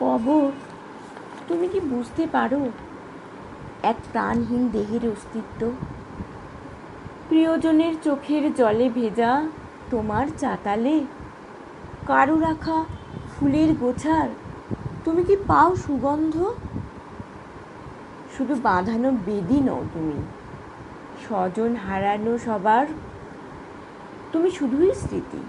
কবর? তুমি কি বুঝতে পারো? এক প্রাণহীন দেহের অস্তিত্ব। প্রিয়জনের চোখের জলে ভেজা তোমার চাতালে। কারু রাখা ফুলের গোছার, তুমি কি পাও সুগন্ধ? শুধু বাঁধানো বেদি নও তুমি। স্বজন হারানো সবার, তুমি শুধুই স্মৃতি।